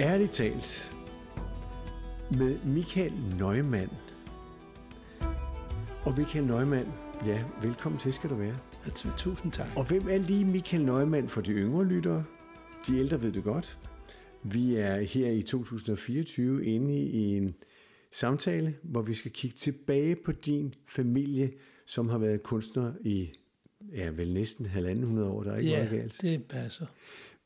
Ærligt talt med Michael Neumann. Og Michael Neumann, ja, velkommen til skal du være. Altså, tusind tak. Og hvem er lige Michael Neumann for de yngre lyttere? De ældre ved det godt. Vi er her i 2024 inde i en samtale, hvor vi skal kigge tilbage på din familie, som har været kunstner i ja, vel næsten halvanden hundrede år. Der er ikke ja, meget galt. det passer.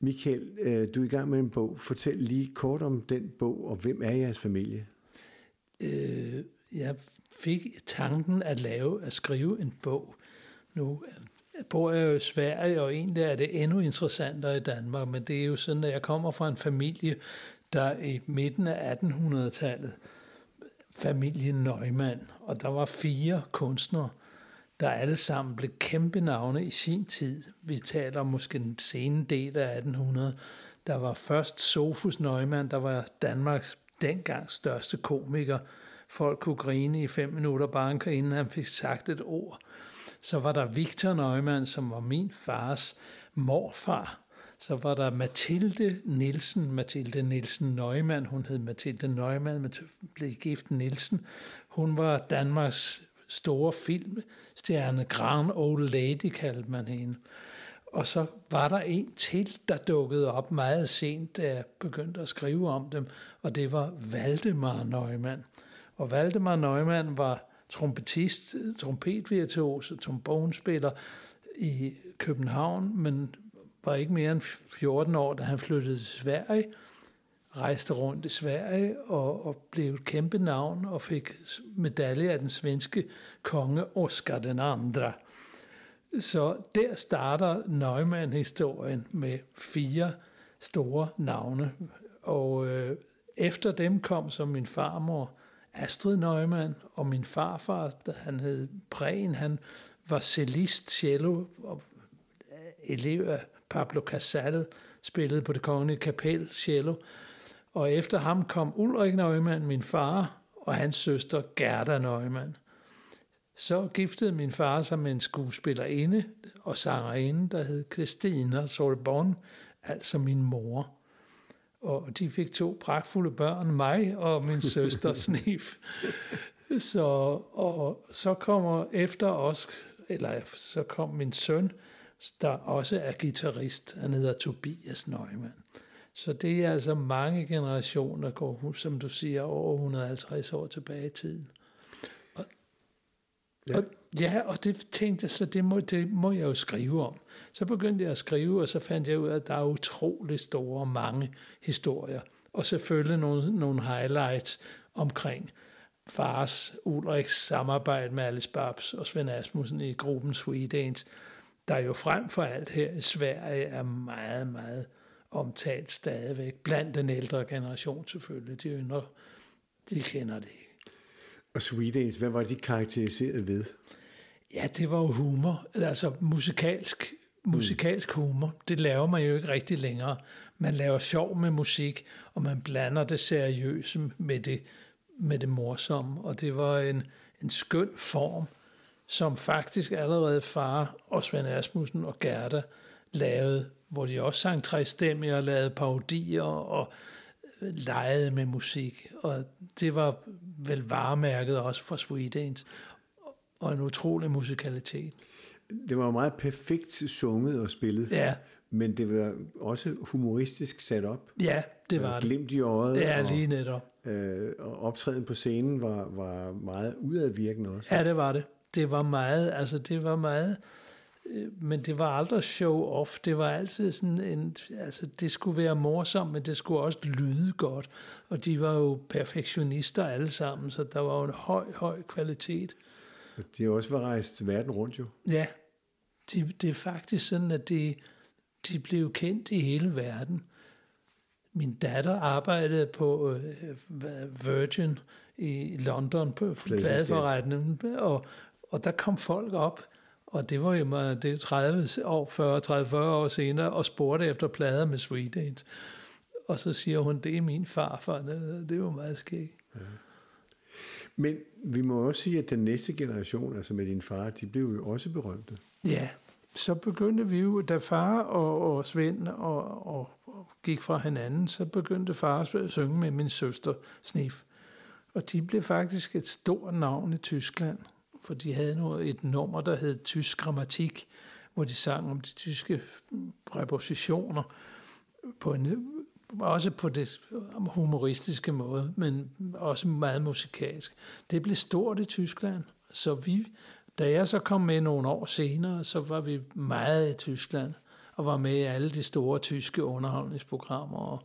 Michael, øh, du er i gang med en bog. Fortæl lige kort om den bog, og hvem er jeres familie? Øh, jeg fik tanken at lave, at skrive en bog. Nu øh, bor jeg jo i Sverige, og egentlig er det endnu interessantere i Danmark, men det er jo sådan, at jeg kommer fra en familie, der i midten af 1800-tallet, familien Neumann, og der var fire kunstnere, der alle sammen blev kæmpe navne i sin tid. Vi taler om måske den sene del af 1800. Der var først Sofus Neumann, der var Danmarks dengang største komiker. Folk kunne grine i fem minutter bare inden han fik sagt et ord. Så var der Victor Neumann, som var min fars morfar. Så var der Mathilde Nielsen, Mathilde Nielsen Neumann, hun hed Mathilde Neumann, men blev gift Nielsen. Hun var Danmarks store filmstjerne, Grand Old Lady kaldte man hende. Og så var der en til, der dukkede op meget sent, da jeg begyndte at skrive om dem, og det var Valdemar Neumann. Og Valdemar Neumann var trompetist, trompetvirtuos og trombonespiller i København, men var ikke mere end 14 år, da han flyttede til Sverige, rejste rundt i Sverige og, og blev et kæmpe navn og fik medalje af den svenske konge Oscar den andre. Så der starter Neumann-historien med fire store navne. Og øh, efter dem kom så min farmor Astrid Neumann, og min farfar, der han hed Prehn, han var cellist, cello, og øh, elev af Pablo Casal, spillede på det kongelige kapel, cello. Og efter ham kom Ulrik Neumann, min far, og hans søster Gerda Neumann. Så giftede min far sig med en skuespillerinde og sangerinde, der hed Christina Sorbonne, altså min mor. Og de fik to pragtfulde børn, mig og min søster Snif. Så, og så kommer efter os, eller så kom min søn, der også er guitarist. Han hedder Tobias Neumann. Så det er altså mange generationer, går, som du siger, over 150 år tilbage i tiden. Og, ja. Og, ja, og det tænkte jeg, så det må, det må jeg jo skrive om. Så begyndte jeg at skrive, og så fandt jeg ud af, at der er utrolig store mange historier. Og selvfølgelig nogle, nogle highlights omkring fars Ulriks samarbejde med Alice Babs og Svend Asmussen i gruppen Sweet der jo frem for alt her i Sverige er meget, meget omtalt stadigvæk. Blandt den ældre generation selvfølgelig. De yngre, de kender det ikke. Og Sweet hvad var de karakteriseret ved? Ja, det var jo humor. Altså musikalsk, musikalsk humor. Det laver man jo ikke rigtig længere. Man laver sjov med musik, og man blander det seriøse med det, med det morsomme. Og det var en, en skøn form, som faktisk allerede far og Svend Asmussen og Gerda lavede, hvor de også sang tre stemmer og lavede parodier og legede med musik. Og det var vel varemærket også for Sweetens og en utrolig musikalitet. Det var meget perfekt sunget og spillet. Ja. Men det var også humoristisk sat op. Ja, det var det. Glimt i øjet. Ja, lige netop. Og, øh, og optræden på scenen var, var meget udadvirkende også. Ja, det var det. Det var meget, altså det var meget, men det var aldrig show-off. Det var altid sådan en, altså det skulle være morsomt, men det skulle også lyde godt. Og de var jo perfektionister alle sammen, så der var jo en høj, høj kvalitet. De har også været rejst verden rundt jo. Ja, de, det er faktisk sådan, at de, de blev kendt i hele verden. Min datter arbejdede på uh, Virgin i London på pladeforretningen, og, og der kom folk op, og det var jo det er 30 år, 40, 30, 40 år senere, og spurgte efter plader med Sweet Og så siger hun, det er min farfar. Det, det var meget skægt. Ja. Men vi må også sige, at den næste generation, altså med din far, de blev jo også berømte. Ja, så begyndte vi jo, da far og, og Svend og, og, og gik fra hinanden, så begyndte far at synge med min søster Snif. Og de blev faktisk et stort navn i Tyskland, for de havde nu et nummer, der hed Tysk Grammatik, hvor de sang om de tyske prepositioner på en, også på det humoristiske måde, men også meget musikalsk. Det blev stort i Tyskland, så vi, da jeg så kom med nogle år senere, så var vi meget i Tyskland, og var med i alle de store tyske underholdningsprogrammer, og,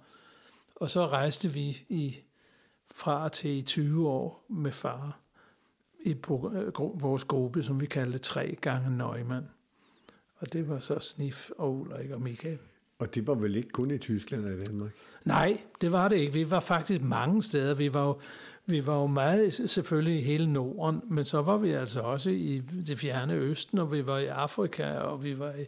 og så rejste vi i fra til i 20 år med far i vores gruppe, som vi kaldte tre gange Neumann. Og det var så Snif og Ulrik og Michael. Og det var vel ikke kun i Tyskland og i Danmark? Nej, det var det ikke. Vi var faktisk mange steder. Vi var jo, vi var jo meget selvfølgelig i hele Norden, men så var vi altså også i det fjerne Østen, og vi var i Afrika, og vi var i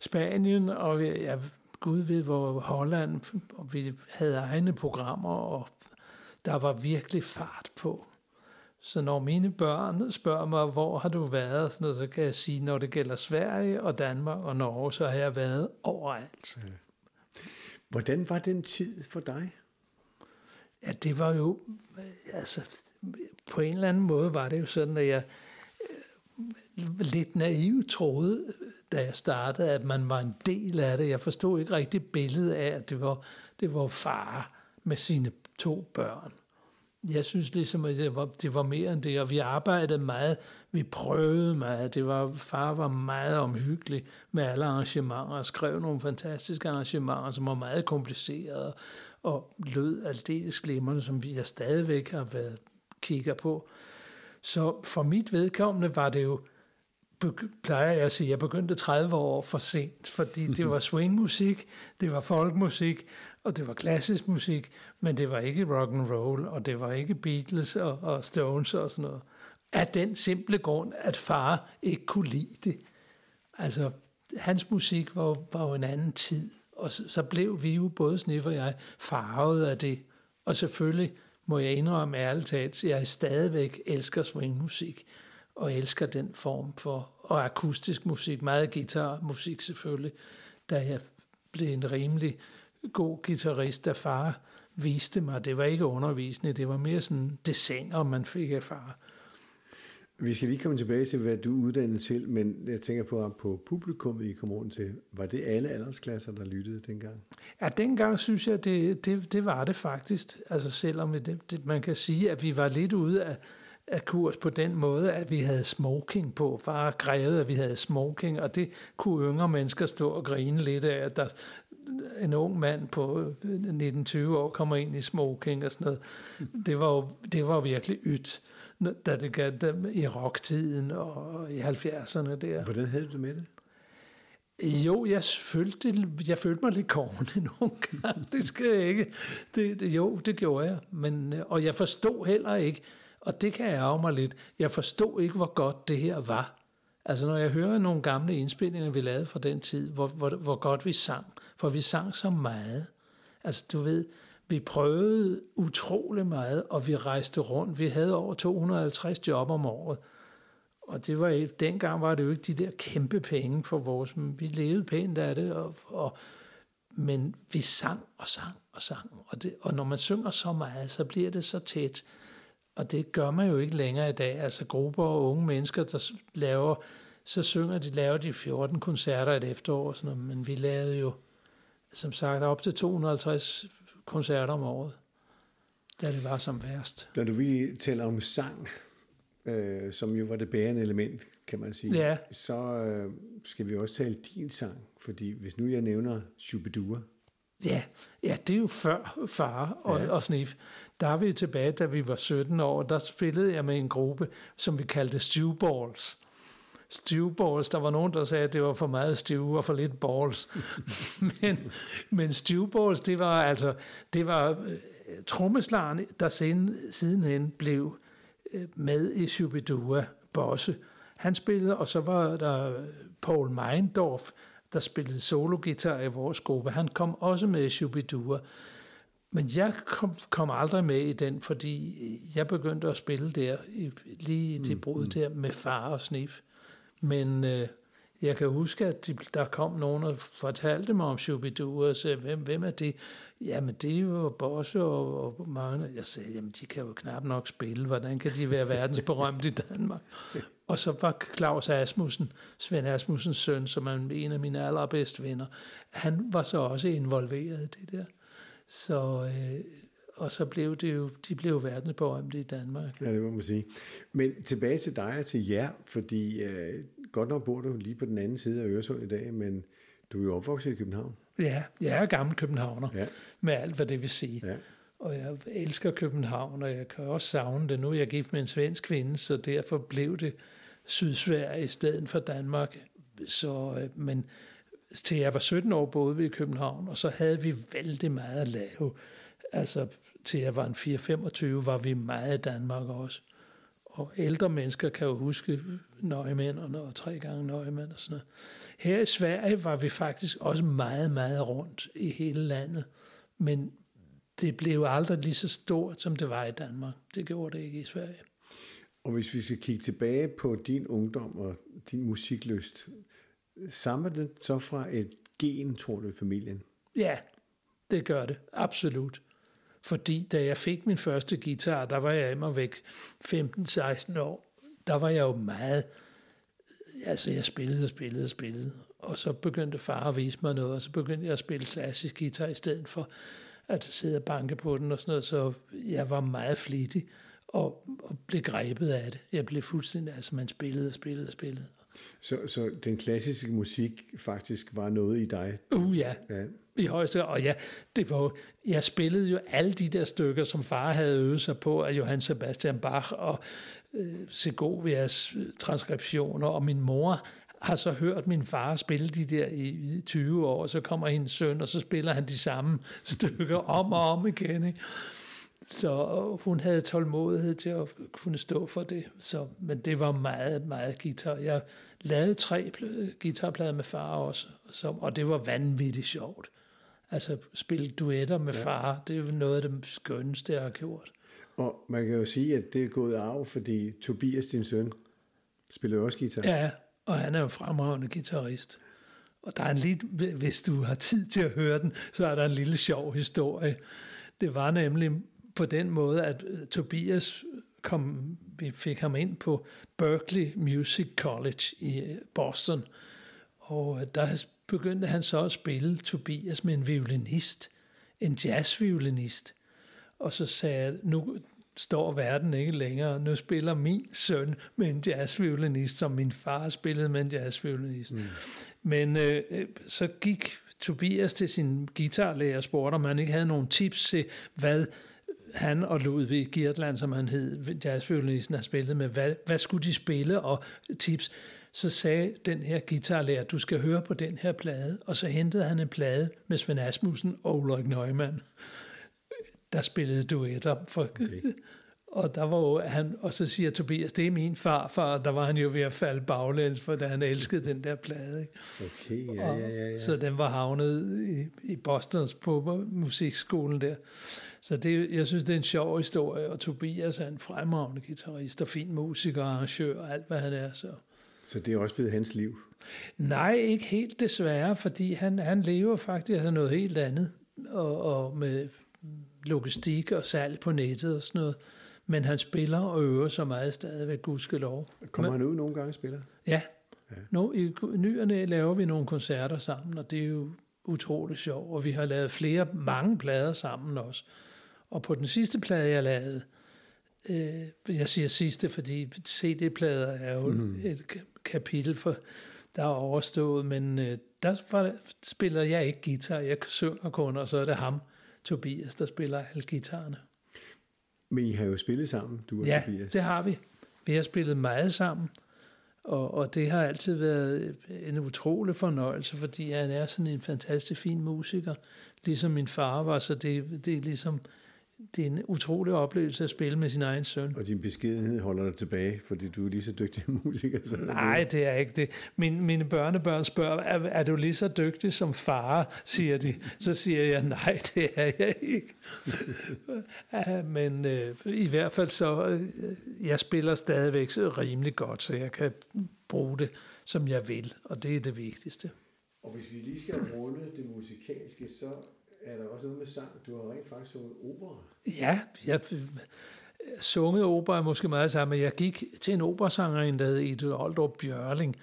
Spanien, og vi, ja, Gud ved hvor Holland, og vi havde egne programmer, og der var virkelig fart på. Så når mine børn spørger mig, hvor har du været, så kan jeg sige, når det gælder Sverige og Danmark og Norge, så har jeg været overalt. Ja. Hvordan var den tid for dig? Ja, det var jo, altså, på en eller anden måde var det jo sådan, at jeg øh, lidt naivt troede, da jeg startede, at man var en del af det. Jeg forstod ikke rigtig billedet af, at det var, det var far med sine to børn. Jeg synes ligesom, at det var, det var mere end det, og vi arbejdede meget, vi prøvede meget. Det var, far var meget omhyggelig med alle arrangementer, og skrev nogle fantastiske arrangementer, som var meget komplicerede, og lød aldeles glimrende, som vi jeg stadigvæk har været kigger på. Så for mit vedkommende var det jo, plejer jeg at sige, jeg begyndte 30 år for sent, fordi det var swingmusik, det var folkmusik, og det var klassisk musik, men det var ikke rock and roll, og det var ikke Beatles og, og Stones og sådan noget. Af den simple grund, at far ikke kunne lide det. Altså, hans musik var, var jo en anden tid, og så, så blev vi jo, både Sniff og jeg, farvet af det. Og selvfølgelig må jeg indrømme ærligt talt, at jeg stadigvæk elsker swingmusik, og elsker den form for, og akustisk musik, meget guitarmusik selvfølgelig, da jeg blev en rimelig god guitarist, der far viste mig. Det var ikke undervisende, det var mere sådan designer, man fik af far. Vi skal lige komme tilbage til, hvad du uddannede til, men jeg tænker på, på publikum, I kom rundt til. Var det alle aldersklasser, der lyttede dengang? Ja, dengang synes jeg, det, det, det var det faktisk. Altså selvom det, det, man kan sige, at vi var lidt ude af, af kurs på den måde, at vi havde smoking på. Far krævede, at vi havde smoking, og det kunne yngre mennesker stå og grine lidt af, at der, en ung mand på 19-20 år kommer ind i smoking og sådan noget. Det var jo, det var virkelig ydt, da det gav dem i rocktiden og i 70'erne der. Hvordan havde du med det? Jo, jeg følte, jeg følte mig lidt kårende nogle gange. Det skal jeg ikke. Det, det, jo, det gjorde jeg. Men, og jeg forstod heller ikke, og det kan jeg ærge mig lidt, jeg forstod ikke, hvor godt det her var. Altså når jeg hører nogle gamle indspilninger, vi lavede fra den tid, hvor, hvor, hvor godt vi sang, for vi sang så meget. Altså du ved, vi prøvede utrolig meget, og vi rejste rundt. Vi havde over 250 job om året. Og det var, dengang var det jo ikke de der kæmpe penge for vores, men vi levede pænt af det, og, og, men vi sang og sang og sang. Og, det, og når man synger så meget, så bliver det så tæt. Og det gør man jo ikke længere i dag. Altså grupper og unge mennesker, der laver, så synger de, laver de 14 koncerter et efterår, sådan noget, men vi lavede jo som sagt op til 250 koncerter om året, da det var som værst. Da du vi taler om sang, øh, som jo var det bærende element, kan man sige, ja. så øh, skal vi også tale din sang, fordi hvis nu jeg nævner Shubidua. Ja, ja, det er jo før far og, ja. og Snif. Der er vi tilbage, da vi var 17 år, der spillede jeg med en gruppe, som vi kaldte Stewballs stewballs. Der var nogen, der sagde, at det var for meget stew og for lidt balls. men, men stewballs, det var altså, det var øh, trommeslageren, trommeslagerne, der siden, sidenhen blev øh, med i Shubidua Bosse. Han spillede, og så var der øh, Paul Meindorf, der spillede sologitar i vores gruppe. Han kom også med i Shubidua. Men jeg kom, kom aldrig med i den, fordi jeg begyndte at spille der, lige i det brud mm. der med far og snif. Men øh, Jeg kan huske, at de, der kom nogen og fortalte mig om Shubidoo, og sagde, hvem, hvem er det? Jamen, det er jo Bosse og, og mange. Jeg sagde, jamen, de kan jo knap nok spille. Hvordan kan de være verdensberømte i Danmark? Og så var Claus Asmussen, Svend Asmussens søn, som er en af mine allerbedste venner, han var så også involveret i det der. Så, øh, og så blev det jo, de blev verdensberømte i Danmark. Ja, det må man sige. Men tilbage til dig og til jer, fordi øh, godt nok bor du lige på den anden side af Øresund i dag, men du er jo opvokset i København. Ja, jeg er gammel københavner, ja. med alt, hvad det vil sige. Ja. Og jeg elsker København, og jeg kan også savne det. Nu er jeg gift med en svensk kvinde, så derfor blev det Sydsverige i stedet for Danmark. Så, øh, men til jeg var 17 år boede vi i København, og så havde vi vældig meget at lave. Altså til jeg var en 4-25 var vi meget i Danmark også. Og ældre mennesker kan jo huske nøgmænderne og tre gange nøgmænd og sådan noget. Her i Sverige var vi faktisk også meget, meget rundt i hele landet. Men det blev aldrig lige så stort, som det var i Danmark. Det gjorde det ikke i Sverige. Og hvis vi skal kigge tilbage på din ungdom og din musiklyst, samler det så fra et gen, tror du, i familien? Ja, det gør det. Absolut. Fordi da jeg fik min første guitar, der var jeg immer væk 15-16 år. Der var jeg jo meget... Altså, jeg spillede og spillede og spillede. Og så begyndte far at vise mig noget, og så begyndte jeg at spille klassisk guitar i stedet for at sidde og banke på den og sådan noget. Så jeg var meget flittig og, og blev grebet af det. Jeg blev fuldstændig... Altså, man spillede og spillede og spillede. Så, så den klassiske musik faktisk var noget i dig? Uh, ja. ja. I højeste Og ja, det var, jeg spillede jo alle de der stykker, som far havde øvet sig på af Johann Sebastian Bach og øh, Segovias øh, transkriptioner, og min mor har så hørt min far spille de der i 20 år, og så kommer hendes søn, og så spiller han de samme stykker om og om igen. Ikke? Så hun havde tålmodighed til at kunne stå for det. Så, men det var meget, meget guitar. Jeg lavede tre guitarplader med far også, som, og det var vanvittigt sjovt. Altså spille duetter med ja. far, det er noget af det skønneste, jeg har gjort. Og man kan jo sige, at det er gået af, fordi Tobias, din søn, spiller også guitar. Ja, og han er jo fremragende guitarist. Og der er en lille, hvis du har tid til at høre den, så er der en lille sjov historie. Det var nemlig på den måde, at øh, Tobias kom, vi fik ham ind på Berkeley Music College i øh, Boston, og øh, der begyndte han så at spille Tobias med en violinist, en jazzviolinist. Og så sagde jeg, nu står verden ikke længere. Nu spiller min søn med en jazzviolinist, som min far spillede med en jazzviolinist. Mm. Men øh, så gik Tobias til sin guitarlærer og spurgte, om han ikke havde nogle tips til, hvad han og Ludvig Girtland, som han hed, jazzviolinisten, har spillet med, hvad, hvad skulle de spille, og tips. Så sagde den her guitarlærer, du skal høre på den her plade, og så hentede han en plade med Svend Asmussen og Ulrik Neumann, der spillede duetter. For, okay. Og, der var jo, han, og så siger Tobias, det er min farfar, der var han jo ved at falde baglæns, for da han elskede den der plade. Ikke? Okay, ja, ja, ja, ja. Så den var havnet i, i Bostons på musikskolen der. Så det, jeg synes, det er en sjov historie, og Tobias er en fremragende guitarist og fin musiker, arrangør og alt, hvad han er. Så. så det er også blevet hans liv? Nej, ikke helt desværre, fordi han, han lever faktisk af noget helt andet, og, og med logistik og salg på nettet og sådan noget. Men han spiller og øver så meget stadigvæk, gudskelov. Kommer Men, han ud nogle gange og spiller? Ja. ja. Nu, I nyerne laver vi nogle koncerter sammen, og det er jo utroligt sjovt. Og vi har lavet flere, mange plader sammen også. Og på den sidste plade, jeg lavede, øh, jeg siger sidste, fordi CD-plader er jo mm. et kapitel, for der er overstået, men øh, der var, spillede jeg ikke guitar, jeg synger kun, og så er det ham, Tobias, der spiller alle guitarerne. Men I har jo spillet sammen, du og ja, Tobias. det har vi. Vi har spillet meget sammen, og, og det har altid været en utrolig fornøjelse, fordi han er sådan en fantastisk fin musiker, ligesom min far var, så det, det er ligesom det er en utrolig oplevelse at spille med sin egen søn. Og din beskedenhed holder dig tilbage, fordi du er lige så dygtig musiker. Så Nej, det er ikke det. Min, mine børnebørn spørger, er, er du lige så dygtig som far, siger de. Så siger jeg, nej, det er jeg ikke. ja, men øh, i hvert fald så, øh, jeg spiller stadigvæk så rimelig godt, så jeg kan bruge det, som jeg vil, og det er det vigtigste. Og hvis vi lige skal runde det musikalske, så er der også noget med sang. Du har rent faktisk sunget opera. Ja, jeg sunget opera måske meget sammen. Jeg gik til en operasangerinde, der hed Edith Oldrup Bjørling,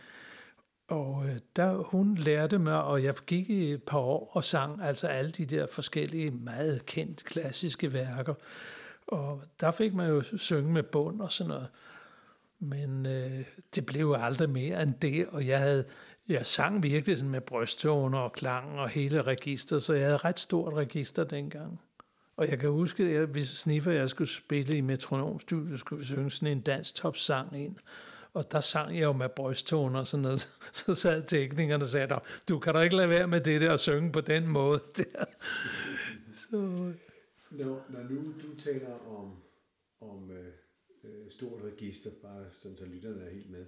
og øh, der, hun lærte mig, og jeg gik i et par år og sang altså alle de der forskellige, meget kendt klassiske værker. Og der fik man jo synge med bund og sådan noget. Men øh, det blev jo aldrig mere end det, og jeg havde jeg sang virkelig sådan med brysttoner og klang og hele register, så jeg havde ret stort register dengang. Og jeg kan huske, at hvis Sniffer jeg skulle spille i metronomstudiet, skulle vi synge sådan en dansk topsang ind. Og der sang jeg jo med brysttoner og sådan noget. Så sad teknikerne og sagde, du kan da ikke lade være med det der og synge på den måde der. Så... Når, når nu du taler om, om øh, øh stort register, bare sådan så lytterne er helt med, øh,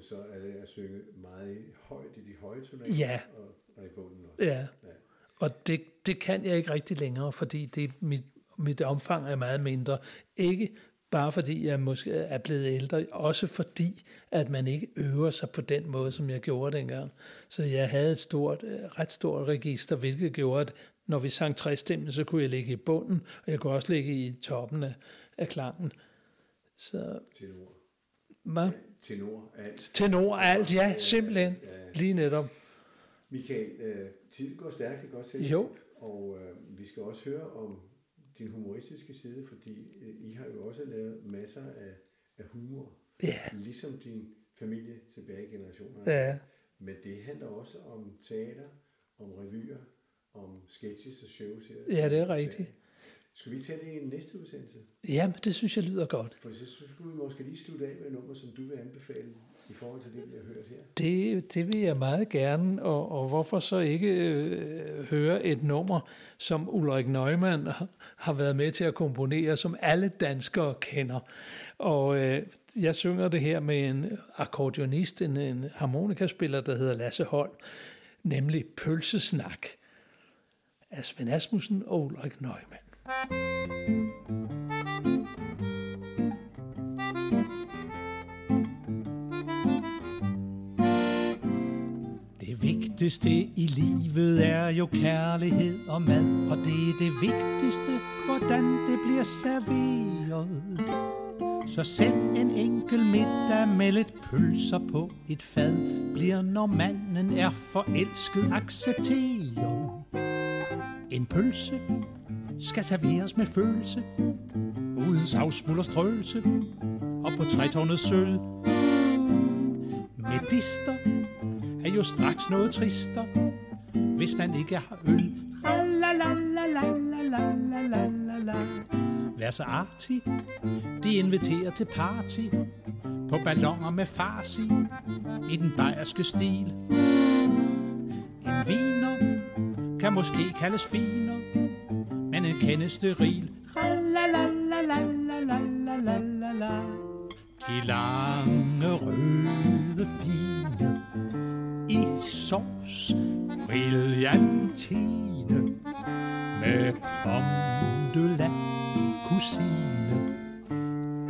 så er det at synge meget højt i de høje tonaler ja. og, og i bunden også. Ja, ja. og det, det kan jeg ikke rigtig længere, fordi det, mit, mit omfang er meget mindre. Ikke bare fordi jeg måske er blevet ældre, også fordi, at man ikke øver sig på den måde, som jeg gjorde dengang. Så jeg havde et stort, øh, ret stort register, hvilket gjorde, at når vi sang træstemmen, så kunne jeg ligge i bunden, og jeg kunne også ligge i toppen af, af klangen. Så, Tenor. Hvad? Tenor, alt. Tenor, alt, ja, simpelthen. Ja. Lige netop. Michael, øh, tiden går stærkt i godt selskab. Jo. Og øh, vi skal også høre om din humoristiske side, fordi øh, I har jo også lavet masser af, af humor. Ja. Ligesom din familie tilbage i generationer. Ja. Men det handler også om teater, om revyer, om sketches og shows her. Ja, det er rigtigt. Skal vi tage det i en næste udsendelse? Ja, det synes jeg lyder godt. For så skulle vi måske lige slutte af med et nummer, som du vil anbefale i forhold til det, vi har hørt her. Det, det vil jeg meget gerne, og, og hvorfor så ikke øh, høre et nummer, som Ulrik Neumann har været med til at komponere, som alle danskere kender. Og øh, jeg synger det her med en akkordionist, en, en harmonikaspiller, der hedder Lasse Holm, nemlig Pølsesnak af Svend Asmussen og Ulrik Neumann. Det vigtigste i livet er jo kærlighed og mad, og det er det vigtigste, hvordan det bliver serveret. Så send en enkel middag med lidt pølser på et fad, bliver når manden er forelsket accepteret. En pølse skal serveres med følelse, uden savsmuld og strøelse, og på trætårnet sølv. Medister er jo straks noget trister, hvis man ikke har øl. Vær så artig, de inviterer til party, på ballonger med farsi, i. Den bajerske stil. En viner kan måske kaldes finer, men en kende steril. De lange røde fine i sovs brillantine med pomme de la kusine.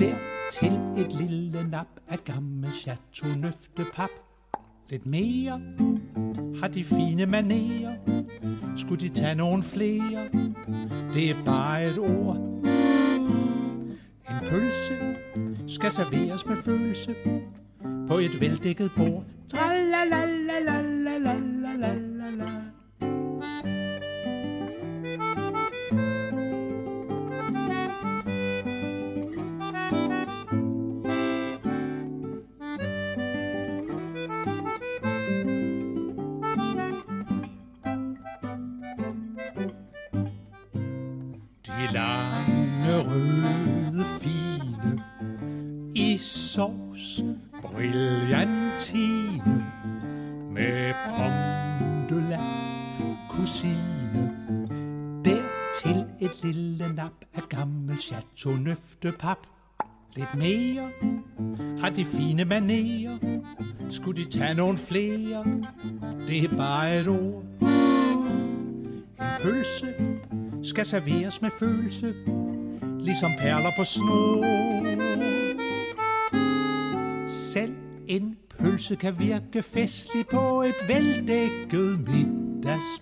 Dertil et lille nap af gammel chateau pap. Lidt mere har de fine manerer. Skulle de tage nogen flere? Det er bare et ord. En pølse skal serveres med følelse på et veldækket bord. Tralalalalalalala. Lille nap af gammel chateau nøftepap. Lidt mere har de fine manerer. Skulle de tage nogle flere? Det er bare et ord. En pølse skal serveres med følelse, ligesom perler på snor. Selv en pølse kan virke festlig på et veldækket das